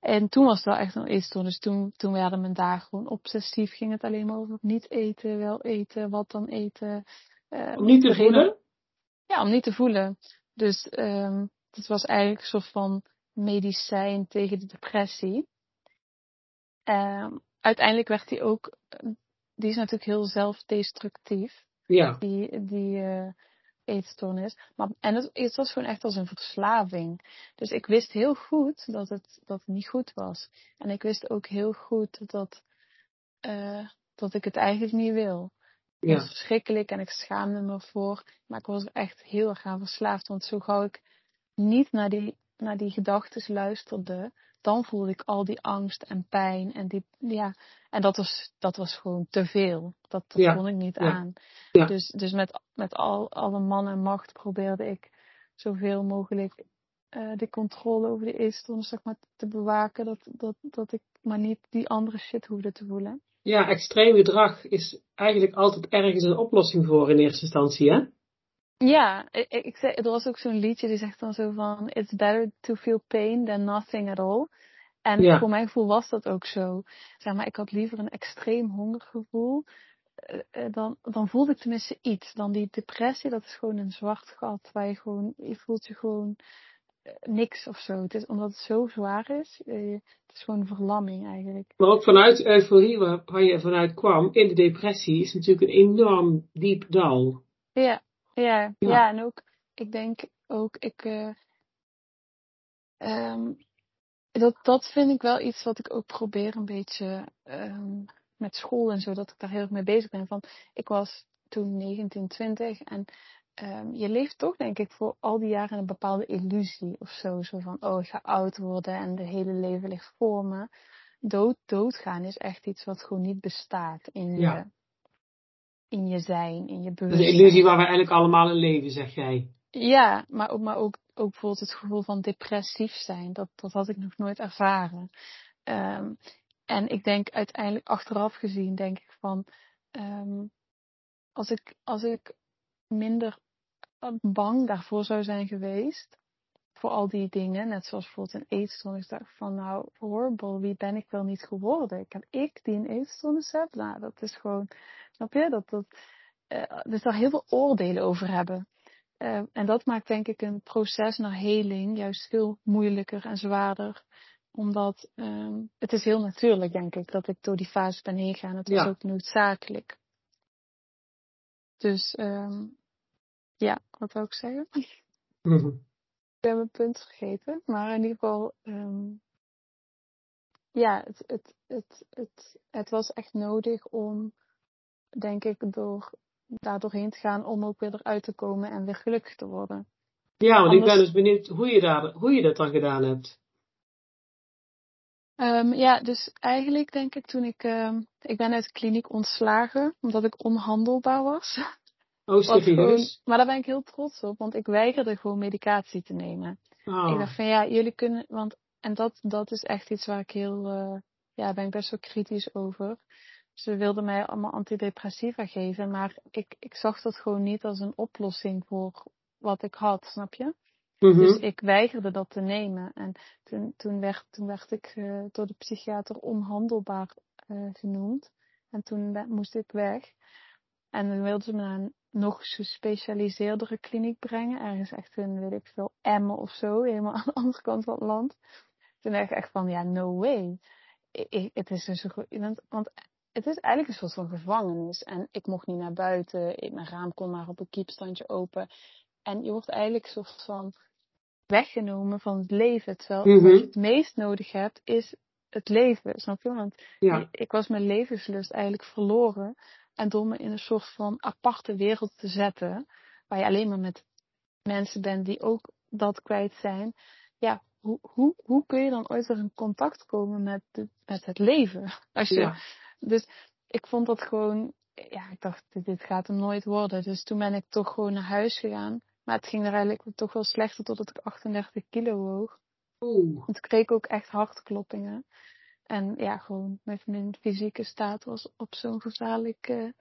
En toen was het wel echt een eetstoornis. Toen, toen werden mijn dagen gewoon obsessief. Ging het alleen maar over niet eten, wel eten, wat dan eten.
Uh, om niet te voelen?
Ja, om niet te voelen. Dus um, het was eigenlijk een soort van medicijn tegen de depressie. Um, uiteindelijk werd die ook, die is natuurlijk heel zelfdestructief.
Ja.
Die, die uh, eetstoornis. Maar, en het, het was gewoon echt als een verslaving. Dus ik wist heel goed dat het, dat het niet goed was. En ik wist ook heel goed dat, uh, dat ik het eigenlijk niet wil.
Ja.
Dat was verschrikkelijk en ik schaamde me voor. Maar ik was er echt heel erg aan verslaafd. Want zo gauw ik niet naar die, naar die gedachten luisterde, dan voelde ik al die angst en pijn. En, die, ja, en dat, was, dat was gewoon te veel. Dat, dat
ja.
kon ik niet
ja.
aan.
Ja.
Dus, dus met, met al, alle man en macht probeerde ik zoveel mogelijk uh, de controle over de eetstoornis zeg maar, te bewaken. Dat, dat, dat ik maar niet die andere shit hoefde te voelen.
Ja, extreem gedrag is eigenlijk altijd ergens een oplossing voor in eerste instantie, hè?
Ja, ik, ik zei, er was ook zo'n liedje die zegt dan zo van, it's better to feel pain than nothing at all. En
Ja.
voor mijn gevoel was dat ook zo. Zeg maar, ik had liever een extreem hongergevoel. eh, eh, Dan, dan voelde ik tenminste iets. Dan die depressie, dat is gewoon een zwart gat. Waar je gewoon, je voelt je gewoon eh, niks of zo. Het is omdat het zo zwaar is. eh, Het is gewoon een verlamming eigenlijk.
Maar ook vanuit euforie waar, waar je vanuit kwam in de depressie is natuurlijk een enorm diep dal.
Ja, ja,
Ja.
ja. En ook, ik denk ook, ik, eh ehm, dat, dat vind ik wel iets wat ik ook probeer een beetje um, met school en zo, dat ik daar heel erg mee bezig ben. Van, ik was toen 19, 20 en um, je leeft toch denk ik voor al die jaren een bepaalde illusie of zo. Zo van, oh ik ga oud worden en de hele leven ligt voor me. Dood, doodgaan is echt iets wat gewoon niet bestaat in je, in je zijn, in je bewustzijn.
Dat is een illusie waar we eigenlijk allemaal in leven, zeg jij.
Ja, maar ook, maar ook, ook bijvoorbeeld het gevoel van depressief zijn. Dat, dat had ik nog nooit ervaren. Um, en ik denk uiteindelijk achteraf gezien, denk ik van, um, als ik, als ik minder bang daarvoor zou zijn geweest, voor al die dingen, net zoals bijvoorbeeld een eetstoornis, dacht ik van nou, horrible, wie ben ik wel niet geworden? Ik heb ik die een eetstoornis heb? Nou, dat is gewoon, snap je, dat, dat, uh, dus daar heel veel oordelen over hebben. Uh, en dat maakt denk ik een proces naar heling juist veel moeilijker en zwaarder. Omdat um, het is heel natuurlijk, denk ik, dat ik door die fase ben heen gegaan. Het ja. ook noodzakelijk. Dus um, ja, wat wil ik zeggen? Ik heb mijn punt vergeten. Maar in ieder geval, um, ja, het, het, het, het, het was echt nodig om, denk ik, door daar doorheen te gaan om ook weer eruit te komen en weer gelukkig te worden.
Ja, want Anders... ik ben dus benieuwd hoe je, daar, hoe je dat dan gedaan hebt.
Um, ja, dus eigenlijk denk ik toen ik, um, ik ben uit de kliniek ontslagen omdat ik onhandelbaar was. [LAUGHS]
Oh, gewoon,
Maar daar ben ik heel trots op, want ik weigerde gewoon medicatie te nemen.
Oh.
Ik dacht van ja, jullie kunnen, want, en dat, dat is echt iets waar ik heel, uh, ja, ben ik best wel kritisch over. Ze wilden mij allemaal antidepressiva geven, maar ik, ik zag dat gewoon niet als een oplossing voor wat ik had, snap je?
Mm-hmm.
Dus ik weigerde dat te nemen. En toen, toen, werd, toen werd ik uh, door de psychiater onhandelbaar uh, genoemd. En toen moest ik weg. En dan wilden ze me naar een nog gespecialiseerdere kliniek brengen. Ergens echt in, weet ik veel, Emmen of zo. Helemaal [LAUGHS] aan de andere kant van het land. Toen dacht ik echt van, ja, no way. Ik, ik, het is dus een, want het is eigenlijk een soort van gevangenis. En ik mocht niet naar buiten. Mijn raam kon maar op een kiepstandje open. En je wordt eigenlijk een soort van weggenomen van het leven. Terwijl wat je het meest nodig hebt, is het leven. Snap je? Want
ja.
ik was mijn levenslust eigenlijk verloren. En door me in een soort van aparte wereld te zetten. Waar je alleen maar met mensen bent die ook dat kwijt zijn. Ja, hoe, hoe, hoe kun je dan ooit weer in contact komen met, de, met het leven? [LAUGHS] Als je,
ja.
Dus ik vond dat gewoon, ja, ik dacht, dit, dit gaat hem nooit worden. Dus toen ben ik toch gewoon naar huis gegaan. Maar het ging er eigenlijk toch wel slechter totdat ik 38 kilo woog.
Oeh.
Want ik kreeg ook echt hartkloppingen. En ja, gewoon mijn, mijn fysieke staat was op zo'n gevaarlijk uh,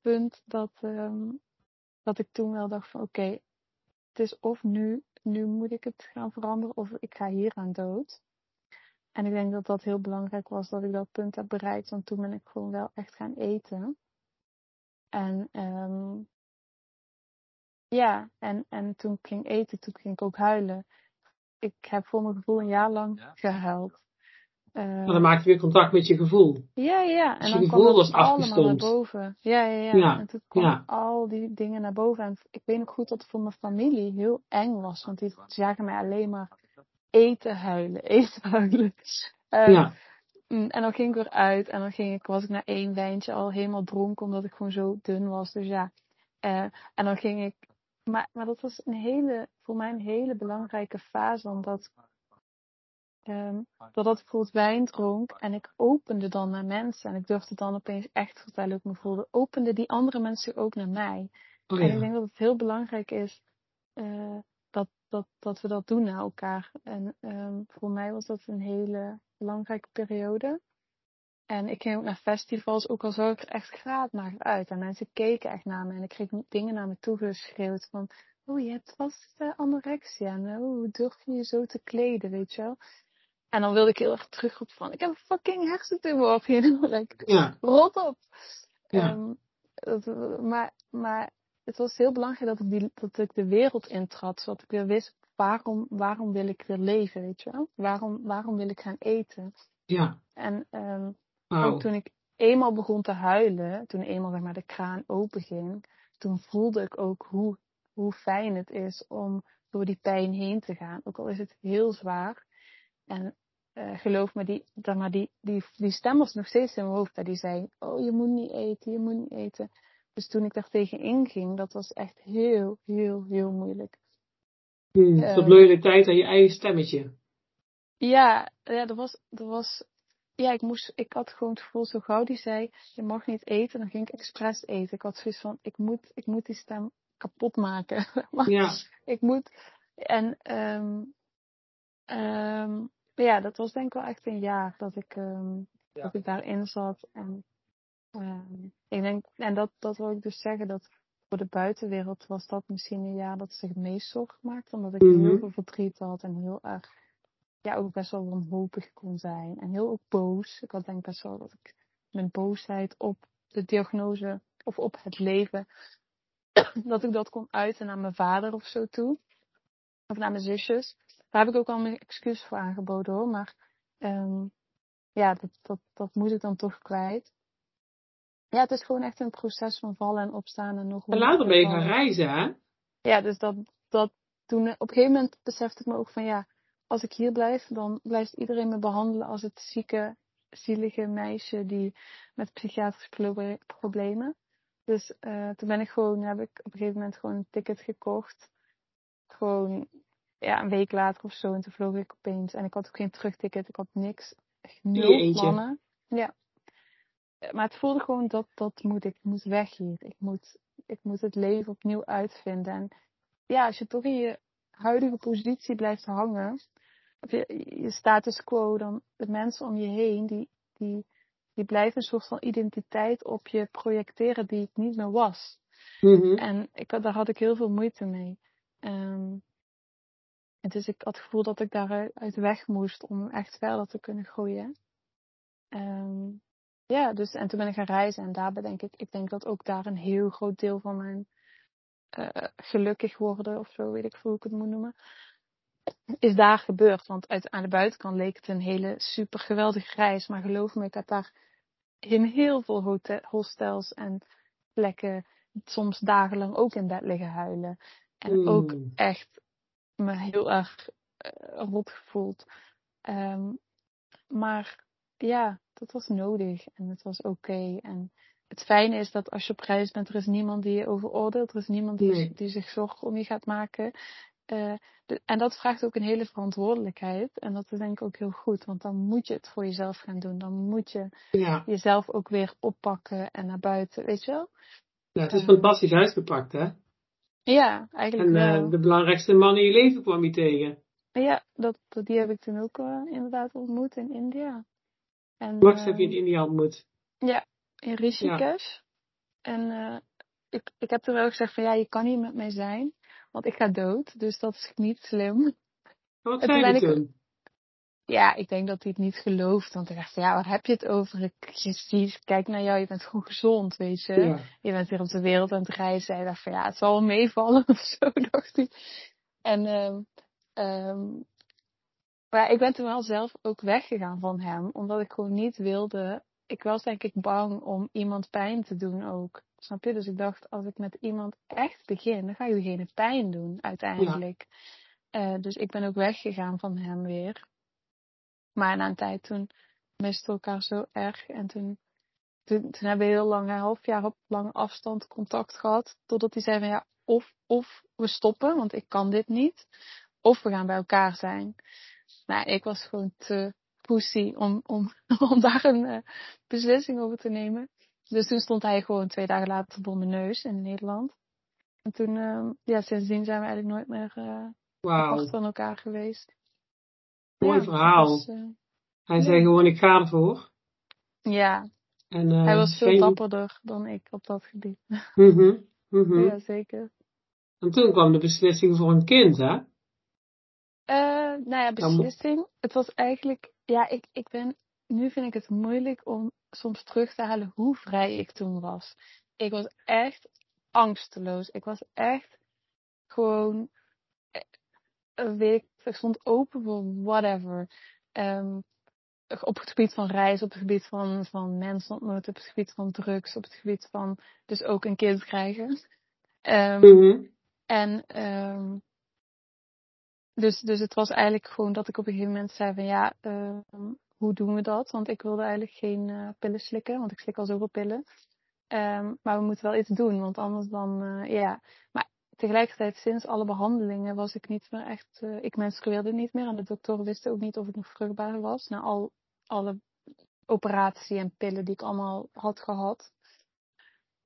punt dat, um, dat ik toen wel dacht van oké, okay, het is of nu, nu moet ik het gaan veranderen of ik ga hier aan dood. En ik denk dat dat heel belangrijk was dat ik dat punt heb bereikt, want toen ben ik gewoon wel echt gaan eten. En um, ja, en, en toen ik ging eten, toen ging ik ook huilen. Ik heb voor mijn gevoel een jaar lang gehuild.
Uh, maar dan maak je weer contact met je gevoel.
Ja, ja.
Dus
en dan
je gevoel
kwam
was
het allemaal naar boven. Ja, ja, ja.
Ja,
En toen kwamen
ja.
al die dingen naar boven. En ik weet nog goed dat het voor mijn familie heel eng was. Want die zagen mij alleen maar eten huilen, [LAUGHS] eten huilen. Uh,
Ja.
mm, En dan ging ik weer uit en dan ging ik, was ik na één wijntje al helemaal dronken omdat ik gewoon zo dun was. Dus ja. Uh, en dan ging ik, maar, maar dat was een hele, voor mij een hele belangrijke fase. Omdat, um, doordat ik bijvoorbeeld wijn dronk en ik opende dan naar mensen. En ik durfde dan opeens echt te vertellen hoe ik me voelde. Opende die andere mensen ook naar mij.
Oh,
En ik denk dat het heel belangrijk is uh, dat, dat, dat we dat doen naar elkaar. En um, voor mij was dat een hele belangrijke periode. En ik ging ook naar festivals, ook al zag ik er echt graadnager uit. En mensen keken echt naar me en ik kreeg dingen naar me toegeschreeuwd van... Oh, je hebt vast uh, anorexia. En oh, hoe durf je je zo te kleden, weet je wel? En dan wilde ik heel erg terugroepen van... Ik heb een fucking hersentumor op like,
Ja.
Rot op!
Ja.
Um, dat, maar, maar het was heel belangrijk dat ik, die, dat ik de wereld intrad. Zodat ik weer wist, waarom, waarom wil ik weer leven, weet je wel? Waarom, waarom wil ik gaan eten?
Ja.
En um, ook toen ik eenmaal begon te huilen, toen eenmaal zeg maar, de kraan open ging, toen voelde ik ook hoe, hoe fijn het is om door die pijn heen te gaan. Ook al is het heel zwaar. En uh, geloof me, die, dan maar die, die, die stem was nog steeds in mijn hoofd. Dat die zei, oh je moet niet eten, je moet niet eten. Dus toen ik daar tegen inging, dat was echt heel, heel, heel moeilijk.
Hmm, uh, de loyaliteit aan je eigen stemmetje.
Ja, ja dat, was, dat was ja, ik, moest, ik had gewoon het gevoel, zo gauw die zei, je mag niet eten, dan ging ik expres eten. Ik had zoiets van, ik moet, ik moet die stem kapot maken. [LAUGHS] ja. Ik moet, en um, um, ja, dat was denk ik wel echt een jaar dat ik, um, ja. dat ik daarin zat. En um, ik denk, en dat, dat wil ik dus zeggen, dat voor de buitenwereld was dat misschien een jaar dat zich het meest zorgen maakte. Omdat ik mm-hmm. heel veel verdriet had en heel erg ja, ook best wel wanhopig kon zijn. En heel ook boos. Ik had denk best wel dat ik mijn boosheid op de diagnose of op het leven, dat ik dat kon uiten naar mijn vader of zo toe. Of naar mijn zusjes. Daar heb ik ook al mijn excuus voor aangeboden hoor. Maar um, ja, dat, dat, dat moet ik dan toch kwijt. Ja, het is gewoon echt een proces van vallen en opstaan en nog.
En later ben je gaan reizen, hè?
Ja, dus dat, dat toen op een gegeven moment besefte ik me ook van ja, als ik hier blijf, dan blijft iedereen me behandelen als het zieke, zielige meisje die met psychiatrische problemen. Dus uh, toen ben ik gewoon, heb ik op een gegeven moment gewoon een ticket gekocht. Gewoon ja, een week later of zo. En toen vloog ik opeens. En ik had ook geen terugticket. Ik had niks. Echt nul plannen. Ja. Maar het voelde gewoon dat, dat moet ik. Moet weg hier. Ik moet, ik moet het leven opnieuw uitvinden. En ja, als je toch in je huidige positie blijft hangen of je, je status quo, dan de mensen om je heen, die, die, die blijven een soort van identiteit op je projecteren die ik niet meer was. Mm-hmm. En ik, daar had ik heel veel moeite mee. Um, en dus ik had het gevoel dat ik daaruit weg moest om echt verder te kunnen groeien. Um, ja, dus en toen ben ik gaan reizen en daarbij denk ik, ik denk dat ook daar een heel groot deel van mijn uh, gelukkig worden of zo, weet ik hoe ik het moet noemen, is daar gebeurd. Want uit, aan de buitenkant leek het een hele super geweldige reis. Maar geloof me, ik daar in heel veel hotel, hostels en plekken soms dagenlang ook in bed liggen huilen. En ook echt me heel erg uh, rot gevoeld. Um, maar ja, dat was nodig en het was oké. Okay. En het fijne is dat als je op reis bent, er is niemand die je overoordeelt. Er is niemand die, die zich zorgen om je gaat maken. Uh, en dat vraagt ook een hele verantwoordelijkheid. En dat is denk ik ook heel goed. Want dan moet je het voor jezelf gaan doen. Dan moet je ja. jezelf ook weer oppakken en naar buiten. Weet je wel?
Ja, het is fantastisch uitgepakt, hè?
Ja, eigenlijk
En uh, de belangrijkste man in je leven kwam je tegen.
Ja, dat, die heb ik toen ook uh, inderdaad ontmoet in India.
En, Max heb je in India ontmoet?
Ja, in Rishikesh. Ja. En ik, ik heb toen wel gezegd van ja, je kan hier met mij zijn. Want ik ga dood, dus dat is niet slim.
Wat zei je toen?
Ja, ik denk dat hij het niet gelooft. Want hij dacht ja, waar heb je het over? Ik, je ziet, kijk naar jou, je bent gewoon gezond, weet je. Je bent weer op de wereld aan het reizen. Hij dacht van, ja, het zal wel meevallen [LAUGHS] of zo, dacht hij. En, um, um, maar ik ben toen wel zelf ook weggegaan van hem. Omdat ik gewoon niet wilde. Ik was denk ik bang om iemand pijn te doen ook. Snap je? Dus ik dacht, als ik met iemand echt begin, dan ga je diegene pijn doen uiteindelijk. Ja. Uh, dus ik ben ook weggegaan van hem weer. Maar na een tijd toen misten we elkaar zo erg. En toen, toen, toen hebben we heel lang, een half jaar op lange afstand contact gehad. Totdat hij zei van ja, of, of we stoppen, want ik kan dit niet. Of we gaan bij elkaar zijn. Nou, ik was gewoon te pussy om, om, [LAUGHS] om daar een uh, beslissing over te nemen. Dus toen stond hij gewoon twee dagen later voor mijn neus in Nederland. En toen, uh, ja, sindsdien zijn we eigenlijk nooit meer uh, wow. van elkaar geweest.
Mooi verhaal. uh, hij ja. zei gewoon, ik ga ervoor.
Ja. En, hij was veel dapperder dan ik op dat gebied. Mm -hmm. Mm -hmm. Ja, zeker.
En toen kwam de beslissing voor een kind, hè?
nou ja, beslissing. Het was eigenlijk, ja, ik, ik ben, nu vind ik het moeilijk om soms terug te halen hoe vrij ik toen was. Ik was echt angsteloos. Ik was echt gewoon, eh, weet ik, ik stond open voor whatever. Um, op het gebied van reizen, op het gebied van, van mensen ontmoeten, op het gebied van drugs, op het gebied van dus ook een kind krijgen. Um, mm -hmm. En um, dus, dus het was eigenlijk gewoon dat ik op een gegeven moment zei van ja, hoe doen we dat? Want ik wilde eigenlijk geen uh, pillen slikken, want ik slik al zoveel pillen. Maar we moeten wel iets doen, want anders dan, uh, ja. Maar tegelijkertijd, sinds alle behandelingen was ik niet meer echt, uh, ik menstrueerde niet meer. En de doktoren wisten ook niet of ik nog vruchtbaar was. Na al, alle operatie en pillen die ik allemaal had gehad.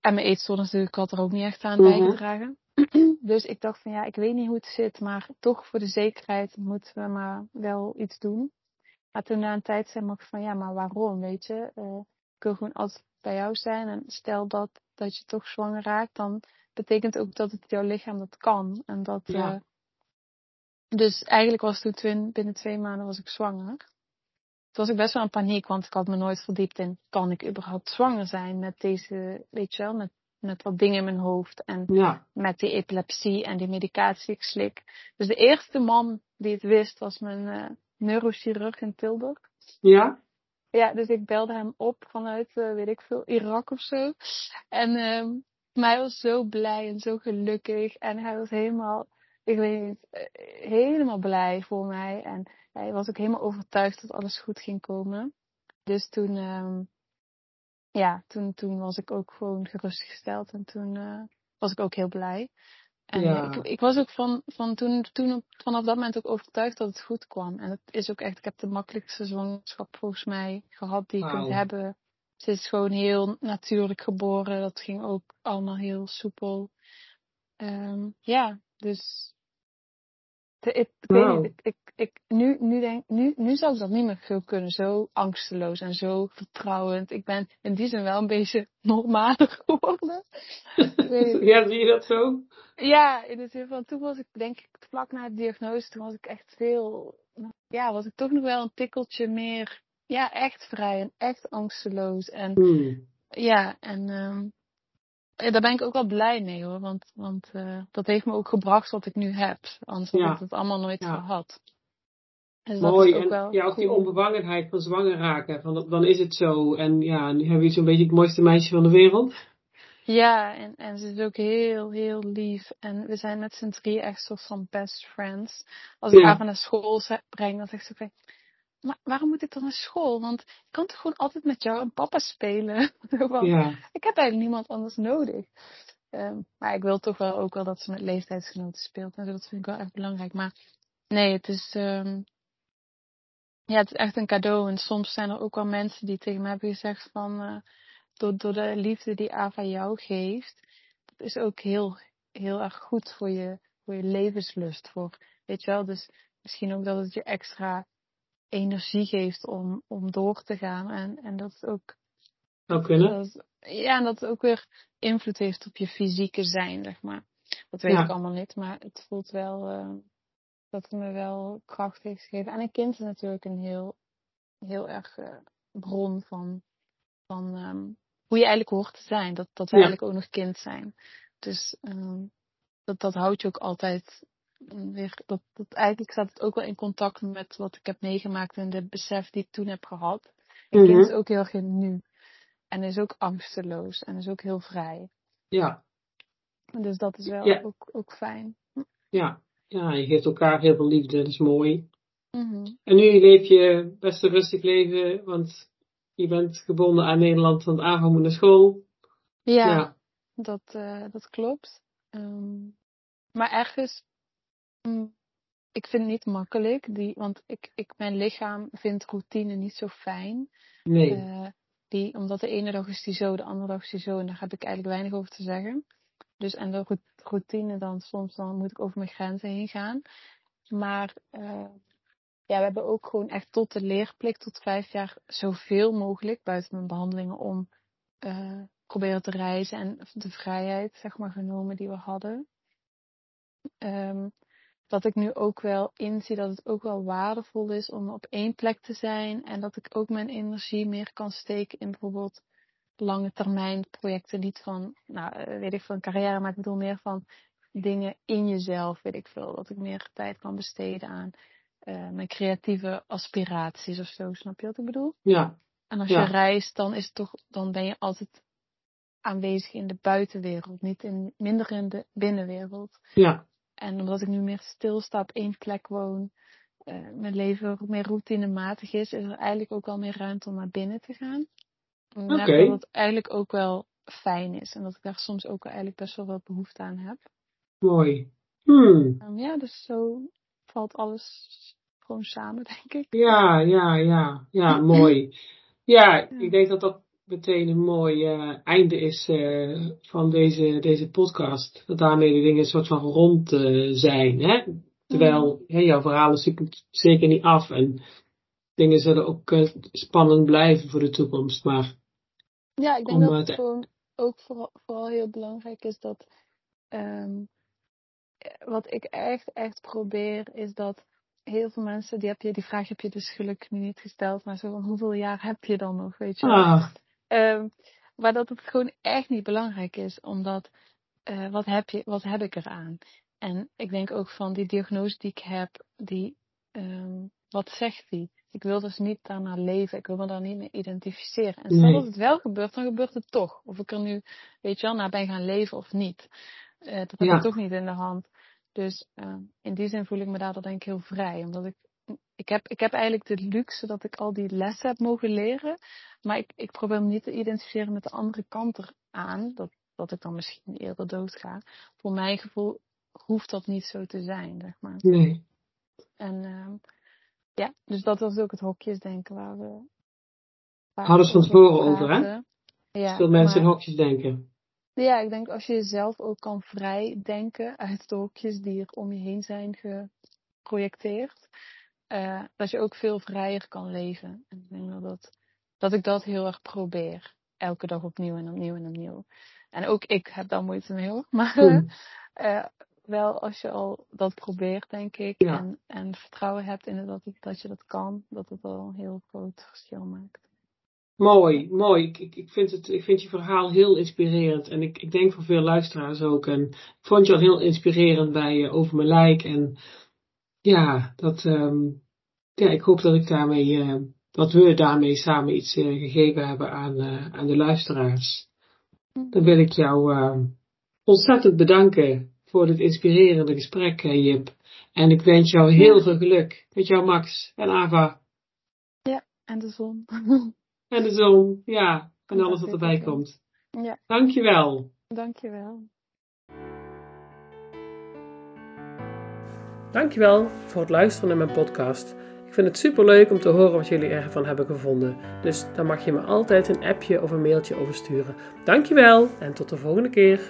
En mijn eetstoornis natuurlijk had er ook niet echt aan mm-hmm. bijgedragen. [CLEARS THROAT] dus ik dacht van ja, ik weet niet hoe het zit, maar toch voor de zekerheid moeten we maar wel iets doen. Maar toen na een tijd zei ik van ja, maar waarom, weet je? Uh, ik wil gewoon altijd bij jou zijn en stel dat, dat je toch zwanger raakt, dan betekent ook dat het jouw lichaam dat kan. En dat, ja. uh, dus eigenlijk was toen binnen twee maanden was ik zwanger. Toen was ik best wel in paniek, want ik had me nooit verdiept in, kan ik überhaupt zwanger zijn met deze, weet je wel, met, met wat dingen in mijn hoofd en ja. met die epilepsie en die medicatie ik slik. Dus de eerste man die het wist was mijn uh, neurochirurg in Tilburg.
Ja?
Ja, dus ik belde hem op vanuit, uh, weet ik veel, Irak of zo. En uh, hij was zo blij en zo gelukkig. En hij was helemaal, ik weet niet, uh, helemaal blij voor mij. En hij was ook helemaal overtuigd dat alles goed ging komen. Dus toen, um, ja, toen, toen was ik ook gewoon gerustgesteld. En toen uh, was ik ook heel blij. En ja. ik, ik, was ook van, van toen, toen, vanaf dat moment ook overtuigd dat het goed kwam. En het is ook echt, ik heb de makkelijkste zwangerschap volgens mij gehad die je wow. kunt hebben. Ze is gewoon heel natuurlijk geboren. Dat ging ook allemaal heel soepel. Um, ja, dus ik, wow. ik, ik, ik, nu, nu, denk, nu, nu zou ik dat niet meer veel kunnen. Zo angsteloos en zo vertrouwend. Ik ben in die zin wel een beetje [LAUGHS] normaler geworden. [LAUGHS]
ja, zie je dat zo?
Ja, in de zin van toen was ik denk ik vlak na de diagnose, toen was ik echt veel, ja, was ik toch nog wel een tikkeltje meer, ja, echt vrij en echt angsteloos. En
hmm.
ja, en um, ja, daar ben ik ook wel blij mee hoor, want, want uh, dat heeft me ook gebracht wat ik nu heb. Anders had ik het allemaal nooit ja. gehad.
Dus Mooi, ook en wel ja, ook die onbevangenheid van zwanger raken, van, dan is het zo. En ja, nu hebben we zo'n beetje het mooiste meisje van de wereld.
Ja, en, en ze is ook heel, heel lief. En we zijn met z'n drie echt soort van best friends. Als ik ja. haar naar school breng, dan zegt ze van, maar waarom moet ik dan naar school? Want ik kan toch gewoon altijd met jou en papa spelen? [LAUGHS]
ja.
Ik heb eigenlijk niemand anders nodig. Um, maar ik wil toch wel ook wel dat ze met leeftijdsgenoten speelt. En dat vind ik wel echt belangrijk. Maar nee, het is, um, ja, het is echt een cadeau. En soms zijn er ook wel mensen die tegen me hebben gezegd van, uh, door, door de liefde die Ava jou geeft, dat is ook heel, heel erg goed voor je, voor je levenslust. Voor, weet je wel, dus misschien ook dat het je extra energie geeft om, om door te gaan. En, en dat het ook.
Zou kunnen.
Dat, ja, en dat het ook weer invloed heeft op je fysieke zijn, zeg maar. Dat weet ja. ik allemaal niet, maar het voelt wel uh, dat het me wel kracht heeft gegeven. En een kind is natuurlijk een heel, heel erg uh, bron van, van um, hoe je eigenlijk hoort te zijn. Dat, dat we ja. eigenlijk ook nog kind zijn. Dus um, dat, dat houdt je ook altijd weer, dat, dat eigenlijk staat het ook wel in contact met wat ik heb meegemaakt en de besef die ik toen heb gehad. Een mm-hmm. kind is ook heel erg in nu. En is ook angsteloos en is ook heel vrij.
Ja.
Dus dat is wel ja. ook, ook fijn.
Ja. ja, je geeft elkaar heel veel liefde, dat is mooi.
Mm-hmm.
En nu leef je best een rustig leven, want je bent gebonden aan Nederland, want Ava moet naar school.
Ja, ja. Dat, uh, dat klopt. Um, maar ergens ik vind het niet makkelijk, die, want ik, ik, mijn lichaam vindt routine niet zo fijn.
Nee.
Uh, die, omdat de ene dag is die zo, de andere dag is die zo, en daar heb ik eigenlijk weinig over te zeggen. Dus en de routine dan, soms dan moet ik over mijn grenzen heen gaan. Maar uh, ja, we hebben ook gewoon echt tot de leerplicht, tot vijf jaar, zoveel mogelijk buiten mijn behandelingen om uh, proberen te reizen en de vrijheid, zeg maar, genomen die we hadden. Um, dat ik nu ook wel inzie dat het ook wel waardevol is om op één plek te zijn. En dat ik ook mijn energie meer kan steken in bijvoorbeeld lange termijn projecten. Niet van, nou, eh, weet ik veel, een carrière, maar ik bedoel meer van dingen in jezelf, weet ik veel. Dat ik meer tijd kan besteden aan uh, mijn creatieve aspiraties of zo. Snap je wat ik bedoel?
Ja.
En als
ja.
je reist, dan is het toch, dan ben je altijd aanwezig in de buitenwereld, niet in, minder in de binnenwereld.
Ja.
En omdat ik nu meer stilsta op één plek woon, uh, mijn leven meer routinematig is, is er eigenlijk ook wel meer ruimte om naar binnen te gaan. Merk dat het eigenlijk ook wel fijn is en dat ik daar soms ook eigenlijk best wel wat behoefte aan heb.
Mooi. Hmm.
Um, ja, dus zo valt alles gewoon samen, [LAUGHS] denk ik.
Ja, ja, ja, ja, mooi. [CLEARS THROAT] Ja, ik denk dat dat meteen een mooi uh, einde is uh, van deze, deze podcast. Dat daarmee de dingen een soort van rond uh, zijn. Hè? Terwijl mm. hè, jouw verhaal is zeker niet af. En dingen zullen ook spannend blijven voor de toekomst. Maar
ja, ik denk dat het gewoon ook vooral, vooral heel belangrijk is dat. Um, wat ik echt, echt probeer is dat heel veel mensen, die, heb je, die vraag heb je dus gelukkig niet gesteld, maar zo van hoeveel jaar heb je dan nog, weet je
ah.
Um, maar dat het gewoon echt niet belangrijk is, omdat uh, wat, heb je, wat heb ik eraan? En ik denk ook van die diagnose die ik heb, die, um, wat zegt die? Ik wil dus niet daarna leven, ik wil me daar niet mee identificeren. En stel dat het wel gebeurt, dan gebeurt het toch. Of ik er nu, weet je wel, naar ben gaan leven of niet. Uh, dat heb ik toch niet in de hand. Dus uh, in die zin voel ik me daardoor denk ik heel vrij. Omdat ik ik heb, ik heb eigenlijk de luxe dat ik al die lessen heb mogen leren. Maar ik, ik probeer me niet te identificeren met de andere kant eraan. Dat, dat ik dan misschien eerder doodga. Voor mijn gevoel hoeft dat niet zo te zijn, zeg maar.
Nee.
En uh, ja, dus dat was ook het hokjesdenken waar we...
Waar Hadden ze van tevoren over, hè? Ja, Veel mensen in hokjes denken.
Ja, ik denk als je jezelf ook kan vrij denken uit de hokjes die er om je heen zijn geprojecteerd uh, dat je ook veel vrijer kan leven. En ik denk dat, dat ik dat heel erg probeer. Elke dag opnieuw en opnieuw en opnieuw. En ook ik heb daar moeite mee hoor. [LAUGHS] Maar uh, wel als je al dat probeert, denk ik. En, en vertrouwen hebt in dat, dat je dat kan. Dat het al een heel groot verschil maakt.
Mooi, mooi. Ik, ik, ik, vind het, ik vind je verhaal heel inspirerend. En ik, ik denk voor veel luisteraars ook. En ik vond je al heel inspirerend bij uh, Over Mijn Lijk. En ja, dat, um, ja, ik hoop dat ik daarmee, uh, dat we daarmee samen iets uh, gegeven hebben aan, uh, aan de luisteraars. Dan wil ik jou ontzettend bedanken voor dit inspirerende gesprek, Jip. En ik wens jou heel veel geluk met jou, Max en Ava.
Ja, en de zon.
en de zon, ja. En alles wat erbij komt.
Ja.
Dankjewel.
Dankjewel.
Dankjewel voor het luisteren naar mijn podcast. Ik vind het super leuk om te horen wat jullie ervan hebben gevonden. Dus dan mag je me altijd een appje of een mailtje over sturen. Dankjewel en tot de volgende keer.